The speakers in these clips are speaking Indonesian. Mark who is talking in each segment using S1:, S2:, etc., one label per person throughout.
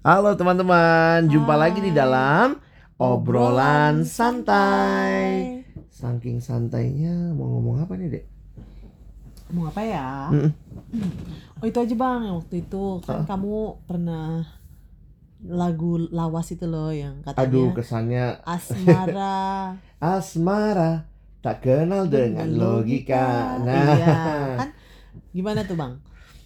S1: Halo teman-teman, jumpa
S2: Hai.
S1: lagi di dalam obrolan santai. Saking santainya mau ngomong apa nih, Dek?
S2: Mau apa ya?
S1: Mm-mm.
S2: Oh itu aja bang, yang waktu itu kan
S1: Hah?
S2: kamu pernah lagu lawas itu loh yang katanya
S1: Aduh, kesannya
S2: asmara
S1: asmara tak kenal dengan logika. Nah,
S2: iya kan gimana tuh bang?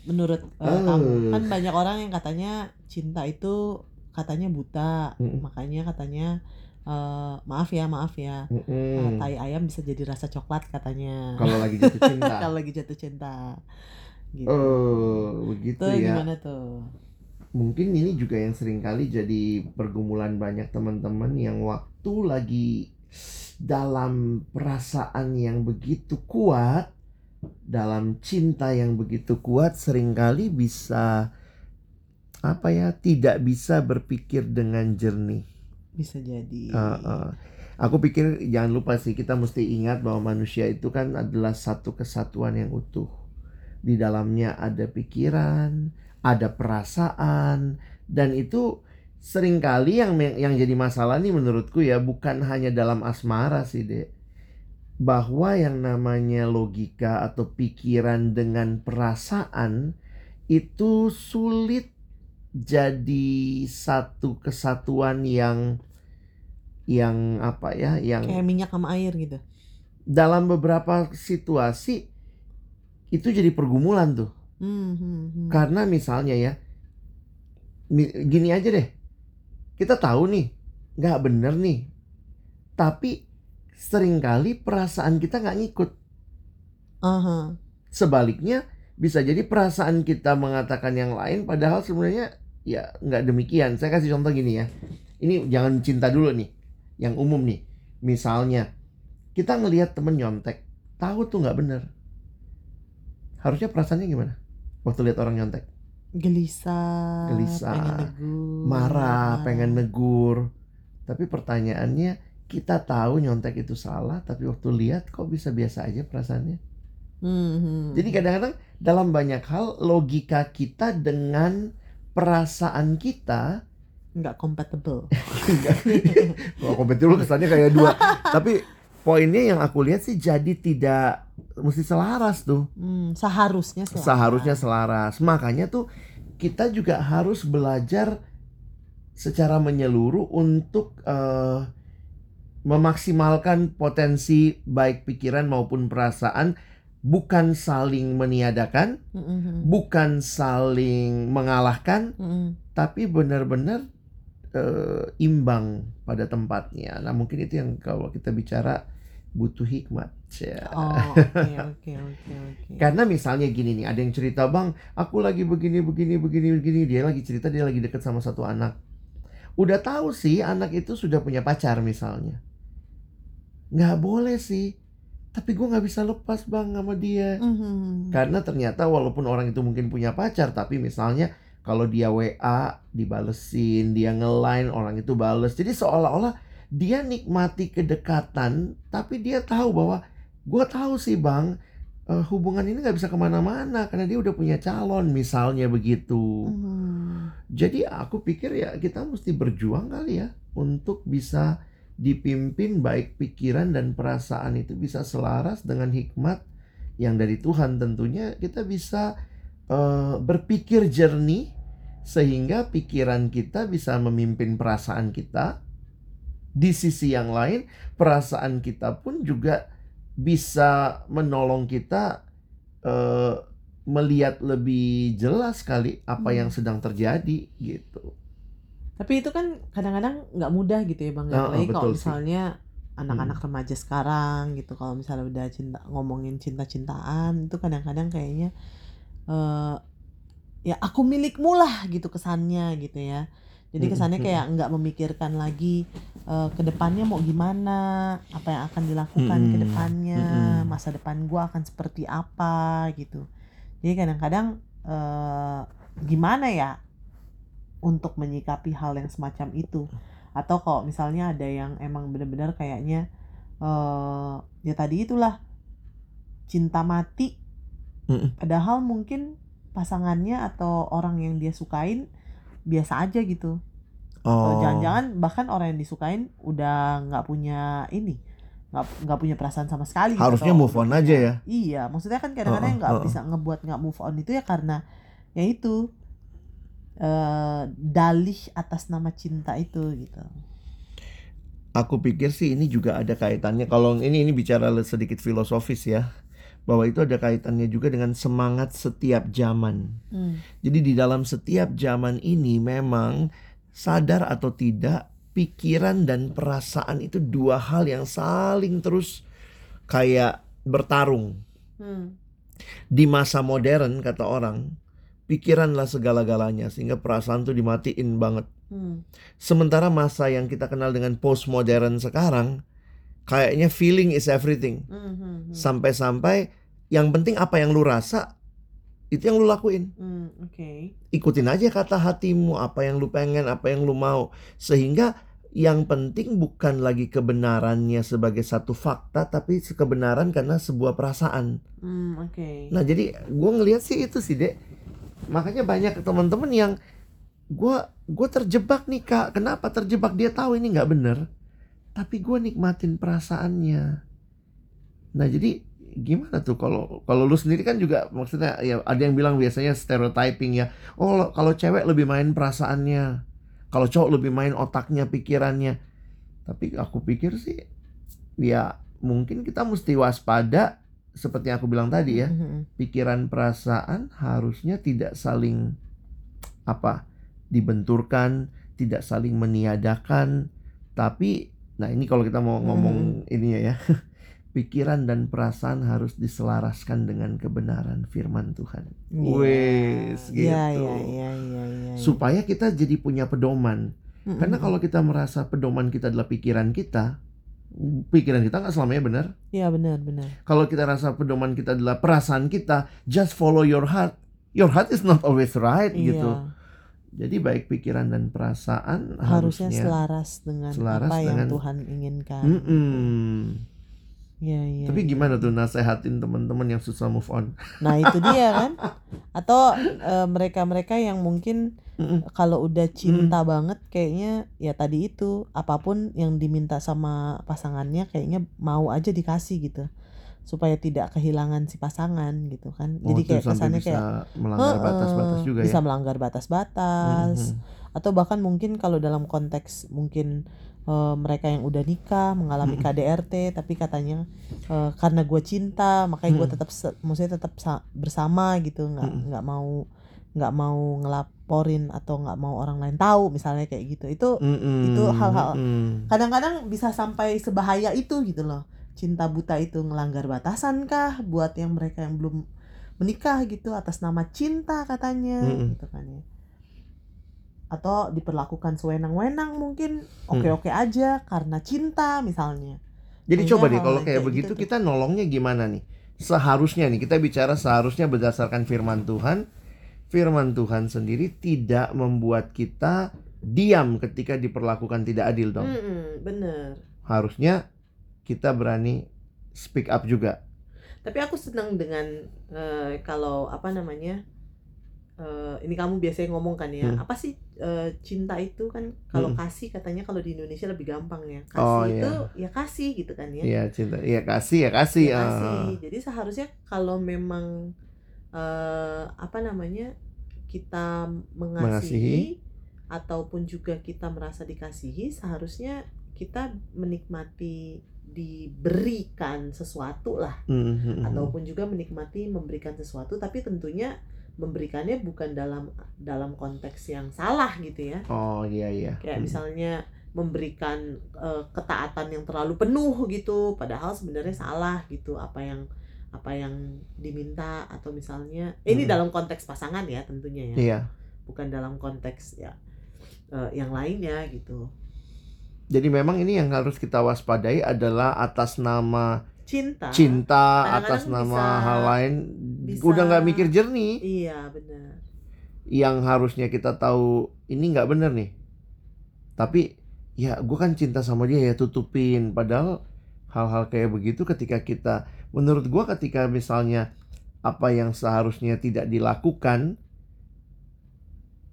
S2: Menurut Eh. kamu kan banyak orang yang katanya cinta itu katanya buta,
S1: Mm-mm.
S2: makanya katanya eh, maaf ya maaf ya, eh,
S1: mm-mm.
S2: tai ayam bisa jadi rasa coklat katanya.
S1: kalau lagi jatuh cinta.
S2: Kalau lagi jatuh cinta. Gitu.
S1: Oh, begitu
S2: Tuh
S1: ya.
S2: gimana tuh?
S1: Mungkin ini juga yang sering kali jadi pergumulan banyak teman-teman yang waktu lagi dalam perasaan yang begitu kuat, dalam cinta yang begitu kuat, sering kali bisa apa ya, tidak bisa berpikir dengan jernih.
S2: Bisa jadi.
S1: Uh, uh. Aku pikir jangan lupa sih kita mesti ingat bahwa manusia itu kan adalah satu kesatuan yang utuh. Di dalamnya ada pikiran, ada perasaan, dan itu sering kali yang yang jadi masalah nih menurutku ya bukan hanya dalam asmara sih dek. Bahwa yang namanya logika atau pikiran dengan perasaan itu sulit jadi satu kesatuan yang yang apa ya yang
S2: Kayak minyak sama air gitu.
S1: dalam beberapa situasi itu jadi pergumulan tuh
S2: Hmm, hmm, hmm.
S1: karena misalnya ya gini aja deh kita tahu nih nggak bener nih tapi sering kali perasaan kita nggak ngikut
S2: Aha.
S1: sebaliknya bisa jadi perasaan kita mengatakan yang lain padahal sebenarnya ya nggak demikian saya kasih contoh gini ya ini jangan cinta dulu nih yang umum nih misalnya kita ngelihat temen nyontek tahu tuh nggak bener harusnya perasaannya gimana waktu lihat orang nyontek
S2: Gelisah.
S1: Gelisah.
S2: Pengen negur.
S1: marah pengen negur tapi pertanyaannya kita tahu nyontek itu salah tapi waktu lihat kok bisa biasa aja perasaannya
S2: Hmm.
S1: Jadi kadang-kadang dalam banyak hal logika kita dengan perasaan kita
S2: nggak compatible.
S1: Kalau kompetitif kesannya kayak dua. Tapi poinnya yang aku lihat sih jadi tidak mesti selaras tuh.
S2: Hmm, seharusnya selaras.
S1: Seharusnya selaras. Makanya tuh kita juga harus belajar secara menyeluruh untuk eh, memaksimalkan potensi baik pikiran maupun perasaan bukan saling meniadakan,
S2: Hmm, hmm, hmm.
S1: bukan saling mengalahkan,
S2: Hmm, hmm.
S1: tapi benar-benar eh, imbang pada tempatnya. Nah, mungkin itu yang kalau kita bicara butuh hikmat. Ya.
S2: Oh, oke oke oke oke.
S1: Karena misalnya gini nih, ada yang cerita, "Bang, aku lagi begini begini begini begini." Dia lagi cerita dia lagi deket sama satu anak. Udah tahu sih anak itu sudah punya pacar misalnya. Nggak boleh sih. Tapi gue nggak bisa lepas bang sama dia.
S2: Hmm, hmm, hmm.
S1: Karena ternyata walaupun orang itu mungkin punya pacar, tapi misalnya kalau dia WA dibalesin, dia nge-line orang itu bales. Jadi seolah-olah dia nikmati kedekatan, tapi dia tahu bahwa gue tahu sih bang, eh, hubungan ini nggak bisa ke mana-mana karena dia udah punya calon, misalnya begitu.
S2: Hmm.
S1: Jadi aku pikir ya kita mesti berjuang kali ya untuk bisa dipimpin baik pikiran dan perasaan itu bisa selaras dengan hikmat yang dari Tuhan tentunya kita bisa eh, berpikir jernih sehingga pikiran kita bisa memimpin perasaan kita di sisi yang lain perasaan kita pun juga bisa menolong kita eh, melihat lebih jelas kali apa
S2: Hmm.
S1: yang sedang terjadi gitu.
S2: Tapi itu kan kadang-kadang nggak mudah gitu ya bang.
S1: Ah, ah,
S2: Apalagi kalau misalnya anak-anak remaja sekarang gitu. Kalau misalnya udah cinta ngomongin cinta-cintaan itu kadang-kadang kayaknya eh ya aku milikmu lah gitu kesannya gitu ya. Jadi
S1: Mm,
S2: kesannya
S1: mm,
S2: kayak nggak memikirkan lagi eh, ke depannya mau gimana, apa yang akan dilakukan ke
S1: Mm,
S2: depannya,
S1: mm.
S2: masa depan gua akan seperti apa gitu. Jadi kadang-kadang eh, gimana ya untuk menyikapi hal yang semacam itu atau kalau misalnya ada yang emang benar-benar kayaknya eh ya tadi itulah cinta mati
S1: Mm-mm.
S2: padahal mungkin pasangannya atau orang yang dia sukain biasa aja gitu
S1: Oh.
S2: Jangan-jangan bahkan orang yang disukain udah nggak punya ini nggak nggak punya perasaan sama sekali gitu,
S1: Harusnya
S2: atau
S1: move on aja
S2: punya-
S1: ya.
S2: iya maksudnya kan kadang-kadang
S1: Heeh,
S2: nggak
S1: heeh.
S2: bisa ngebuat nggak move on itu ya karena ya itu eh dalih atas nama cinta itu gitu
S1: Aku pikir sih ini juga ada kaitannya kalau ini ini bicara sedikit filosofis ya. Bahwa itu ada kaitannya juga dengan semangat setiap zaman.
S2: Hmm.
S1: Jadi di dalam setiap zaman ini memang sadar atau tidak pikiran dan perasaan itu dua hal yang saling terus kayak bertarung.
S2: Hmm.
S1: Di masa modern kata orang, pikiranlah segala-galanya sehingga perasaan tuh dimatiin banget.
S2: Hmm.
S1: Sementara masa yang kita kenal dengan postmodern sekarang kayaknya feeling is everything.
S2: Hmm, hmm, hmm.
S1: Sampai-sampai yang penting apa yang lu rasa itu yang lu lakuin.
S2: Hmm, oke
S1: ikutin aja kata hatimu apa yang lu pengen apa yang lu mau sehingga yang penting bukan lagi kebenarannya sebagai satu fakta tapi kebenaran karena sebuah perasaan
S2: Hmm, oke
S1: nah jadi gue ngelihat sih itu sih dek makanya banyak teman-teman yang gue gue terjebak nih kak. Kenapa terjebak? Dia tahu ini nggak bener. Tapi gue nikmatin perasaannya. Nah jadi gimana tuh? Kalau kalau lu sendiri kan juga maksudnya ya ada yang bilang biasanya stereotyping ya. Oh kalau cewek lebih main perasaannya. Kalau cowok lebih main otaknya pikirannya. Tapi aku pikir sih ya mungkin kita mesti waspada seperti yang aku bilang tadi ya
S2: Hmm, hmm,
S1: pikiran perasaan harusnya tidak saling apa dibenturkan, tidak saling meniadakan, tapi nah ini kalau kita mau ngomong ininya ya. Pikiran dan perasaan harus diselaraskan dengan kebenaran firman Tuhan.
S2: Iya.
S1: Wes,
S2: Iya,
S1: gitu.
S2: iya, iya, iya, iya.
S1: Supaya kita jadi punya pedoman.
S2: Hmm,
S1: Karena kalau kita merasa pedoman kita adalah pikiran kita, pikiran kita nggak selamanya benar.
S2: Iya benar, benar.
S1: Kalau kita rasa pedoman kita adalah perasaan kita, just follow your heart. Your heart is not always right gitu.
S2: Iya.
S1: Jadi baik pikiran dan perasaan
S2: Harusnya
S1: harusnya.
S2: selaras dengan
S1: selaras
S2: apa yang
S1: dengan-
S2: Tuhan inginkan.
S1: Mm-mm.
S2: Iya, iya.
S1: Tapi
S2: iya.
S1: gimana tuh nasehatin teman-teman yang susah move on?
S2: Nah, itu dia kan. Atau eh, mereka-mereka yang mungkin
S1: Mm-mm.
S2: kalau udah
S1: Hmm.
S2: cinta banget kayaknya ya tadi itu apa pun yang diminta sama pasangannya kayaknya mau aja dikasih gitu. Supaya tidak kehilangan si pasangan gitu kan.
S1: Oh,
S2: Jadi kayak kesannya
S1: bisa
S2: kayak
S1: melanggar
S2: "Heeh,
S1: batas-batas juga
S2: bisa
S1: ya.
S2: melanggar batas-batas
S1: Mhm.
S2: atau bahkan mungkin kalau dalam konteks mungkin eh, mereka yang udah nikah mengalami
S1: Mm-mm.
S2: KDRT tapi katanya eh, karena gue cinta makanya gue
S1: Mm-mm.
S2: tetap maksudnya tetap sa- bersama gitu nggak nggak mau nggak mau ngelaporin atau nggak mau orang lain tahu misalnya kayak gitu itu
S1: Mm-mm,
S2: itu hal-hal-
S1: mm-mm.
S2: kadang-kadang bisa sampai sebahaya itu gitu loh cinta buta itu ngelanggar batasan kah buat yang mereka yang belum menikah gitu atas nama cinta katanya
S1: Mm-mm.
S2: gitu kan ya atau diperlakukan sewenang-wenang mungkin oke-oke aja karena cinta misalnya
S1: Jadi
S2: Kayaknya
S1: coba deh kalau kayak
S2: kayak
S1: begitu
S2: gitu
S1: kita nolongnya gimana nih? Seharusnya nih kita bicara seharusnya berdasarkan firman Tuhan. Firman Tuhan sendiri tidak membuat kita diam ketika diperlakukan tidak adil dong.
S2: bener
S1: Harusnya kita berani speak up juga.
S2: tapi aku senang dengan eh, kalau apa namanya eh, ini kamu biasanya ngomong kan ya
S1: Hmm.
S2: apa sih eh, cinta itu kan kalau
S1: Hmm.
S2: kasih katanya kalau di Indonesia lebih gampang ya kasih
S1: Oh,
S2: itu
S1: iya.
S2: ya kasih gitu kan ya
S1: Iya cinta, iya kasih ya kasih.
S2: Ya,
S1: ah.
S2: kasih. jadi seharusnya kalau memang eh, apa namanya kita mengasihi,
S1: Mengasihi.
S2: ataupun juga kita merasa dikasihi seharusnya kita menikmati diberikan sesuatu lah
S1: Hmm, hmm, hmm.
S2: ataupun juga menikmati memberikan sesuatu tapi tentunya memberikannya bukan dalam dalam konteks yang salah gitu ya
S1: Oh iya iya.
S2: kayak
S1: Hmm.
S2: misalnya memberikan eh, ketaatan yang terlalu penuh gitu padahal sebenarnya salah gitu apa yang apa yang diminta atau misalnya eh, ini
S1: Hmm.
S2: dalam konteks pasangan ya tentunya ya
S1: Iya.
S2: bukan dalam konteks ya eh, yang lainnya gitu
S1: Jadi memang ini yang harus kita waspadai adalah atas nama
S2: cinta
S1: cinta,
S2: kadang-kadang
S1: atas nama
S2: bisa-
S1: hal lain,
S2: bisa-
S1: udah nggak mikir jernih.
S2: iya benar
S1: Yang harusnya kita tahu ini nggak bener nih. Tapi ya gue kan cinta sama dia ya tutupin. Padahal hal-hal kayak begitu ketika kita, menurut gue ketika misalnya apa yang seharusnya tidak dilakukan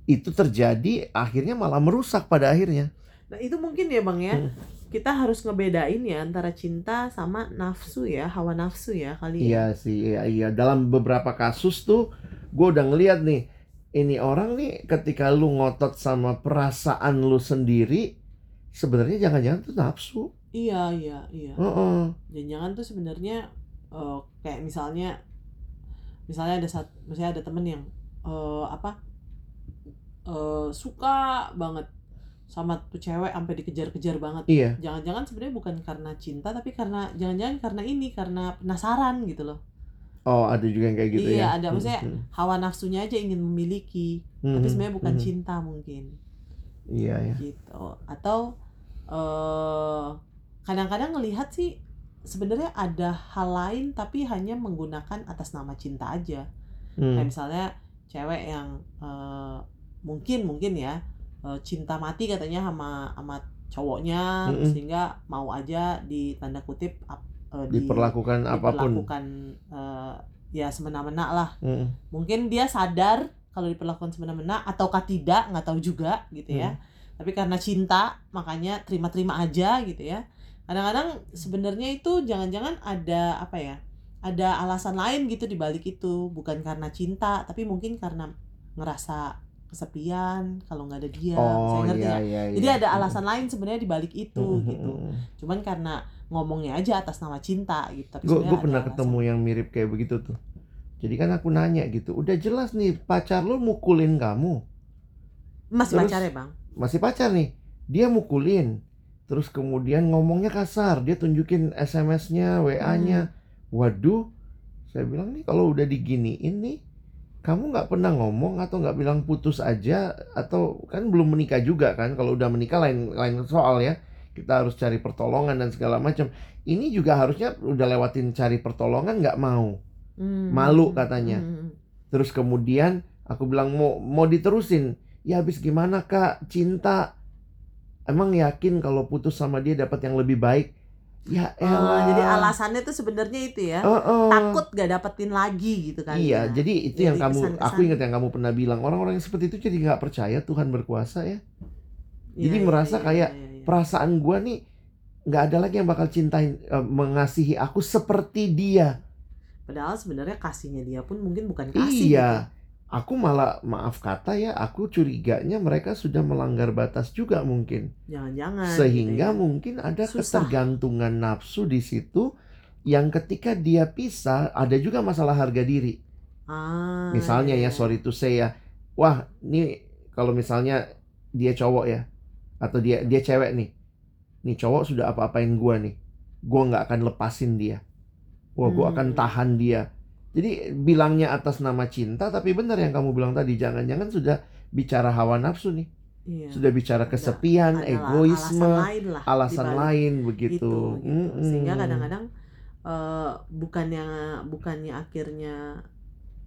S1: itu terjadi akhirnya malah merusak pada akhirnya.
S2: Nah itu mungkin ya bang ya.
S1: Hmm.
S2: Kita harus ngebedain ya antara cinta sama nafsu ya, hawa nafsu ya kali ya.
S1: Iya sih, iya, iya. Dalam beberapa kasus tuh, gue udah ngeliat nih, ini orang nih ketika lu ngotot sama perasaan lu sendiri, sebenarnya jangan-jangan tuh nafsu.
S2: Iya iya iya.
S1: Heeh.
S2: Jangan-jangan tuh sebenarnya eh, kayak misalnya, misalnya ada saat, misalnya ada temen yang eh, apa eh, suka banget sama tuh cewek sampai dikejar-kejar banget.
S1: Iya.
S2: Jangan-jangan sebenarnya bukan karena cinta tapi karena jangan-jangan karena ini karena penasaran gitu loh.
S1: Oh, ada juga yang kayak gitu
S2: Iya,
S1: ya.
S2: ada. Maksudnya
S1: Hmm,
S2: Hawa nafsunya aja ingin memiliki,
S1: hmm,
S2: tapi
S1: hmm,
S2: sebenarnya bukan
S1: hmm.
S2: cinta mungkin.
S1: Iya, ya.
S2: gitu atau kadang-kadang ngelihat sih sebenarnya ada hal lain tapi hanya menggunakan atas nama cinta aja
S1: Hmm.
S2: kayak misalnya cewek yang eh, mungkin mungkin ya eh, cinta mati katanya sama sama cowoknya
S1: Mm-mm.
S2: sehingga mau aja di tanda kutip ap- eh, di-
S1: Diperlakukan apa pun.
S2: diperlakukan eh, ya semena-mena lah
S1: Hmm.
S2: mungkin dia sadar kalau diperlakukan semena-mena ataukah tidak nggak tahu juga gitu ya tapi karena cinta makanya terima-terima aja gitu ya kadang-kadang sebenarnya itu jangan-jangan ada apa ya ada alasan lain gitu di balik itu bukan karena cinta tapi mungkin karena ngerasa kesepian kalau nggak ada dia
S1: Oh,
S2: saya ngerti
S1: iya,
S2: nggak?
S1: iya, iya.
S2: jadi ada alasan lain sebenarnya di balik itu
S1: hmm,
S2: gitu cuman karena ngomongnya aja atas nama cinta gitu tapi
S1: Gue pernah
S2: alasan.
S1: ketemu yang mirip kayak begitu tuh. Jadi kan aku nanya gitu, udah jelas nih pacar lu mukulin kamu,
S2: masih
S1: Terus-
S2: pacar ya bang
S1: masih pacar nih, dia mukulin, terus kemudian ngomongnya kasar, dia tunjukin SMS-nya, WA-nya,
S2: Hmm.
S1: waduh, saya bilang nih kalau udah diginiin nih, kamu nggak pernah ngomong atau nggak bilang putus aja atau kan belum menikah juga kan? Kalau udah menikah lain lain soal ya, kita harus cari pertolongan dan segala macam. Ini juga harusnya udah lewatin cari pertolongan nggak mau.
S2: Hmm.
S1: Malu katanya.
S2: Hmm.
S1: Terus kemudian aku bilang mau mau diterusin. Ya habis gimana kak cinta. Emang yakin kalau putus sama dia dapat yang lebih baik? Ya
S2: Oh,
S1: elah.
S2: jadi alasannya tuh sebenarnya itu ya
S1: Heeh.
S2: takut gak dapetin lagi gitu kan
S1: Iya,
S2: ya.
S1: jadi itu
S2: Jadi
S1: yang kamu
S2: kesan-kesan.
S1: aku ingat yang kamu pernah bilang orang-orang yang seperti itu jadi nggak percaya Tuhan berkuasa ya.
S2: Iya,
S1: jadi
S2: iya,
S1: merasa
S2: iya,
S1: kayak
S2: iya, iya.
S1: Perasaan gua nih nggak ada lagi yang bakal cintain eh, mengasihi aku seperti dia.
S2: padahal sebenarnya kasihnya dia pun mungkin bukan kasih
S1: Iya. Aku malah maaf kata ya, aku curiganya mereka sudah melanggar batas juga mungkin.
S2: gitu. jangan-jangan
S1: Sehingga
S2: gitu ya.
S1: mungkin ada
S2: Susah.
S1: ketergantungan nafsu di situ yang ketika dia pisah ada juga masalah harga diri.
S2: ah,
S1: Misalnya
S2: iya,
S1: ya sorry to say ya, wah ini kalau misalnya dia cowok ya atau dia dia cewek nih, nih cowok sudah apa-apain gua nih, gua nggak akan lepasin dia, wah gua akan
S2: Hmm.
S1: tahan dia. Jadi bilangnya atas nama cinta, tapi benar yang kamu bilang tadi, jangan-jangan sudah bicara hawa nafsu nih,
S2: iya.
S1: sudah bicara
S2: Ada-
S1: kesepian,
S2: Adalah
S1: egoisme,
S2: alasan lain lah
S1: alasan lain
S2: itu
S1: begitu.
S2: gitu.
S1: Mm-mm.
S2: sehingga kadang-kadang eh, bukannya bukannya akhirnya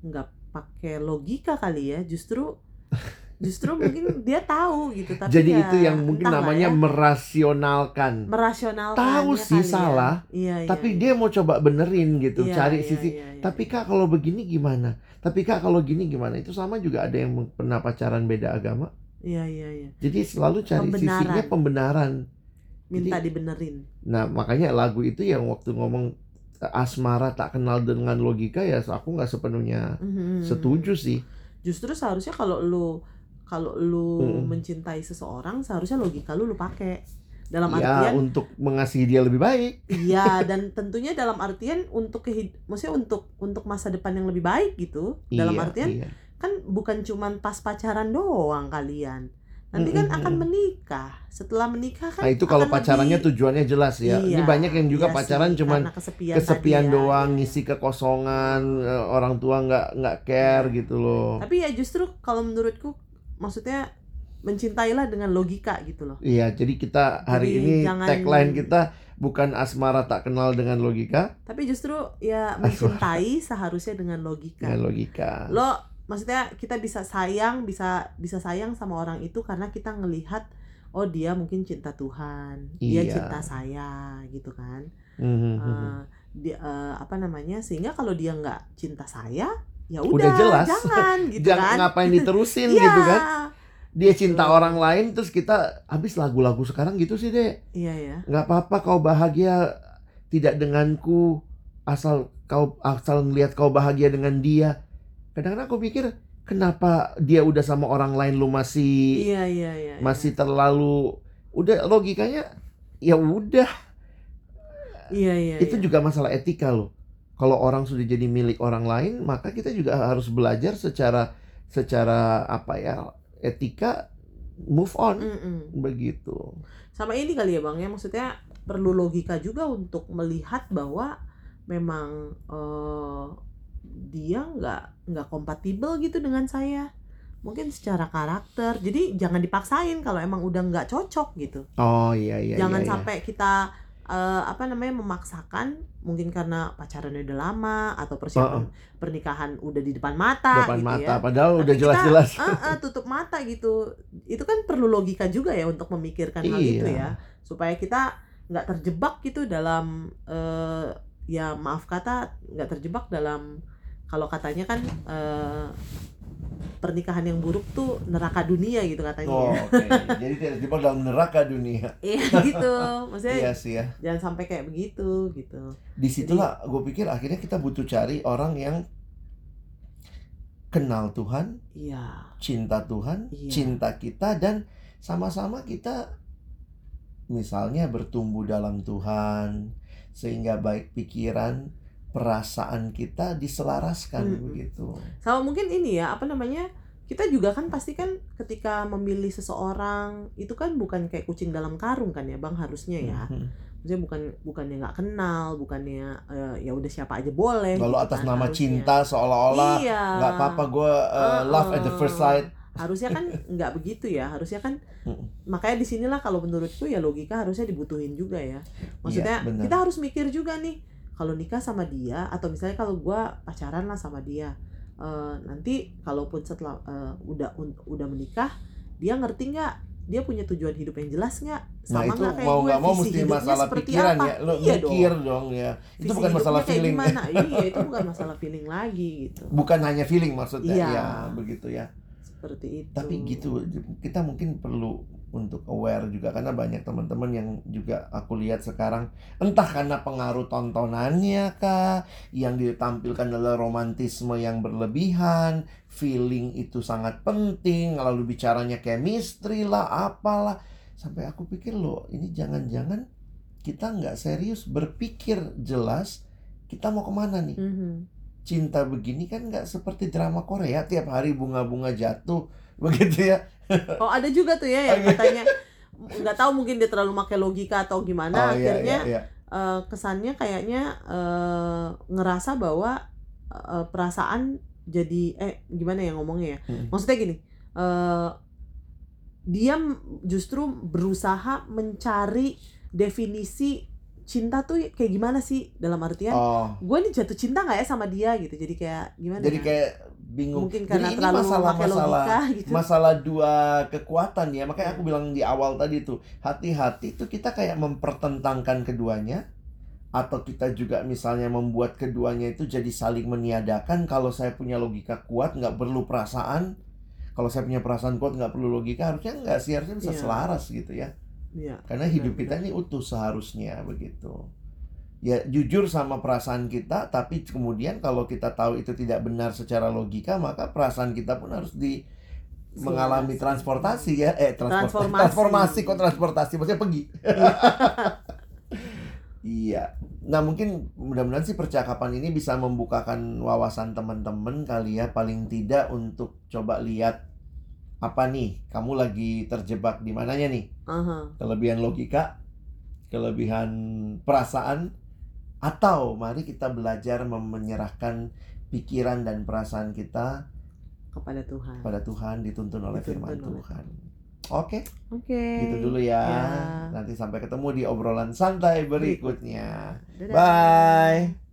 S2: nggak pakai logika kali ya justru justru mungkin dia tahu gitu tapi
S1: Jadi
S2: ya
S1: itu yang mungkin namanya
S2: ya,
S1: merasionalkan.
S2: merasionalkan
S1: Tahu sih salah,
S2: iya, iya,
S1: tapi
S2: iya.
S1: dia mau coba benerin gitu,
S2: Iya,
S1: cari
S2: iya,
S1: sisi.
S2: iya, iya.
S1: Tapi kak kalau begini gimana? Tapi kak kalau gini gimana? Itu sama juga ada yang pernah pacaran beda agama.
S2: iya iya iya
S1: Jadi selalu cari
S2: Pembenaran.
S1: sisinya pembenaran.
S2: minta
S1: Jadi-
S2: dibenerin
S1: Nah makanya lagu itu yang waktu ngomong eh, asmara tak kenal dengan logika ya aku nggak sepenuhnya
S2: Mhm.
S1: setuju sih.
S2: justru seharusnya kalau lu kalau lu
S1: Mm.
S2: mencintai seseorang seharusnya logika lu lu pakai dalam
S1: Ya
S2: artian
S1: untuk mengasihi dia lebih baik.
S2: iya dan tentunya dalam artian untuk kehid maksudnya untuk untuk masa depan yang lebih baik gitu dalam
S1: Iya,
S2: artian
S1: iya.
S2: kan bukan cuman pas pacaran doang kalian nanti kan
S1: Mm-mm,
S2: akan menikah setelah menikah kan
S1: Nah itu kalau pacarannya
S2: lebih-
S1: tujuannya jelas ya. Ini
S2: Iya,
S1: banyak yang juga
S2: iya
S1: pacaran
S2: sih,
S1: cuman
S2: kesepian,
S1: kesepian
S2: tadi ya,
S1: doang,
S2: iya,
S1: ngisi kekosongan, eh, orang tua nggak nggak care gitu loh.
S2: tapi ya justru kalau menurutku maksudnya mencintailah dengan logika gitu loh
S1: Iya, jadi kita hari
S2: Jadi
S1: ini
S2: jangan-
S1: tagline kita bukan asmara tak kenal dengan logika,
S2: tapi justru ya mencintai seharusnya dengan logika
S1: dengan logika.
S2: lo maksudnya kita bisa sayang bisa bisa sayang sama orang itu karena kita ngelihat oh dia mungkin cinta Tuhan dia
S1: Iya.
S2: cinta saya gitu kan
S1: Mhm, mhm.
S2: Eh, dia eh, apa namanya sehingga kalau dia nggak cinta saya ya
S1: Udah
S2: udah
S1: jelas.
S2: jangan gitu
S1: Jangan
S2: kan
S1: ngapain diterusin
S2: Iya,
S1: gitu kan. Dia cinta
S2: Betul.
S1: orang lain terus kita habis lagu-lagu sekarang gitu sih deh.
S2: iya ya
S1: nggak apa-apa kau bahagia tidak denganku asal kau asal ngelihat kau bahagia dengan dia kadang-kadang aku pikir kenapa dia udah sama orang lain lu masih
S2: iya iya iya
S1: masih terlalu udah logikanya ya udah
S2: iya iya
S1: itu
S2: iya.
S1: juga masalah etika loh kalau orang sudah jadi milik orang lain maka kita juga harus belajar secara secara apa ya etika move on.
S2: Mm-mm.
S1: begitu.
S2: Sama ini kali ya bang ya. Maksudnya perlu logika juga untuk melihat bahwa memang eh, dia nggak nggak kompatibel gitu dengan saya. Mungkin secara karakter. Jadi jangan dipaksain kalau emang udah nggak cocok gitu.
S1: Oh iya iya
S2: jangan
S1: iya, iya.
S2: sampai kita eh, apa namanya memaksakan mungkin karena pacarannya udah lama atau persiapan pernikahan udah di depan mata
S1: depan
S2: gitu
S1: mata
S2: ya.
S1: padahal
S2: Tapi
S1: udah jelas-jelas.
S2: eh, eh, tutup mata gitu. Itu kan perlu logika juga ya untuk memikirkan hal itu
S1: Iya.
S2: ya. Supaya kita nggak terjebak gitu dalam eh, ya maaf kata nggak terjebak dalam kalau katanya kan eh, pernikahan yang buruk tuh neraka dunia gitu katanya
S1: Oh, oke. Jadi tidak terjebak dalam neraka dunia.
S2: iya gitu maksudnya
S1: Iya sih ya.
S2: jangan sampai kayak begitu gitu
S1: Di situlah gue pikir akhirnya kita butuh cari orang yang kenal Tuhan,
S2: iya
S1: cinta Tuhan,
S2: Iya.
S1: cinta kita dan sama-sama kita misalnya bertumbuh dalam Tuhan sehingga baik pikiran, perasaan kita diselaraskan
S2: Mm-mm.
S1: begitu.
S2: sama mungkin ini ya apa namanya kita juga kan pasti kan ketika memilih seseorang itu kan bukan kayak kucing dalam karung kan ya bang harusnya ya
S1: Mhm.
S2: maksudnya bukan bukannya nggak kenal bukannya eh, ya udah siapa aja boleh
S1: Lalu
S2: gitu
S1: atas
S2: kan,
S1: nama
S2: harusnya.
S1: cinta seolah-olah
S2: iya
S1: nggak apa-apa gue love at the first sight.
S2: harusnya kan nggak begitu ya harusnya kan
S1: Mm-mm.
S2: makanya di sinilah kalau menurutku ya logika harusnya dibutuhin juga ya maksudnya
S1: Iya, benar.
S2: kita harus mikir juga nih kalau nikah sama dia atau misalnya kalau gua pacaran lah sama dia eh, nanti kalaupun setelah eh, udah un- udah menikah dia ngerti nggak dia punya tujuan hidup yang jelas nggak
S1: Nah
S2: sama
S1: itu
S2: nggak kayak
S1: mau
S2: gue
S1: nggak mau
S2: visi
S1: mesti masalah pikiran
S2: apa?
S1: ya, lo
S2: iya
S1: mikir
S2: dong
S1: dong ya. Itu
S2: Visi
S1: bukan masalah feeling,
S2: iya itu bukan masalah feeling lagi gitu
S1: bukan hanya feeling maksudnya
S2: Iya.
S1: ya begitu ya.
S2: Seperti itu.
S1: Tapi gitu kita mungkin perlu untuk aware juga karena banyak teman-teman yang juga aku lihat sekarang entah karena pengaruh tontonannya kah yang ditampilkan adalah romantisme yang berlebihan, feeling itu sangat penting, lalu bicaranya chemistry lah, apalah. Sampai aku pikir loh ini jangan-jangan kita nggak serius berpikir jelas kita mau ke mana nih?
S2: Mhm.
S1: Cinta begini kan nggak seperti drama Korea tiap hari bunga-bunga jatuh begitu ya.
S2: Oh ada juga tuh ya yang katanya nggak tahu mungkin dia terlalu pakai logika atau gimana
S1: oh iya
S2: akhirnya
S1: iya iya.
S2: eh, kesannya kayaknya eh, ngerasa bahwa eh, perasaan jadi eh gimana ya ngomongnya ya?
S1: Hmm.
S2: maksudnya gini eh, dia justru berusaha mencari definisi cinta tuh kayak gimana sih? Dalam artian
S1: oh.
S2: gue nih jatuh cinta nggak ya sama dia gitu? Jadi kayak gimana
S1: jadi
S2: ya?
S1: kayak bingung.
S2: Mungkin
S1: Jadi
S2: karena
S1: ini
S2: terlalu
S1: masalah masalah
S2: logika gitu.
S1: masalah dua kekuatan ya. Makanya aku bilang di awal tadi tuh hati-hati tuh kita kayak mempertentangkan keduanya atau kita juga misalnya membuat keduanya itu jadi saling meniadakan. Kalau saya punya logika kuat nggak perlu perasaan. Kalau saya punya perasaan kuat nggak perlu logika harusnya nggak sih? Harusnya bisa
S2: Iya.
S1: selaras gitu ya
S2: Iya.
S1: karena hidup kita ini utuh seharusnya begitu. Ya jujur sama perasaan kita tapi kemudian kalau kita tahu itu tidak benar secara logika maka perasaan kita pun harus di mengalami transportasi ya. Eh transportasi.
S2: Transformasi.
S1: transformasi kok transportasi? Maksudnya pergi. Iya. Nah mungkin mudah-mudahan sih percakapan ini bisa membukakan wawasan teman-teman kali ya paling tidak untuk coba lihat apa nih kamu lagi terjebak di mananya nih
S2: Aha.
S1: kelebihan logika, kelebihan perasaan, atau mari kita belajar menyerahkan pikiran dan perasaan kita
S2: kepada Tuhan.
S1: pada Tuhan dituntun oleh
S2: Dituntun
S1: firman
S2: oleh
S1: Tuhan. Oke,
S2: Oke.
S1: gitu dulu ya.
S2: Ya.
S1: Nanti sampai ketemu di obrolan santai berikutnya.
S2: Dadah.
S1: Bye.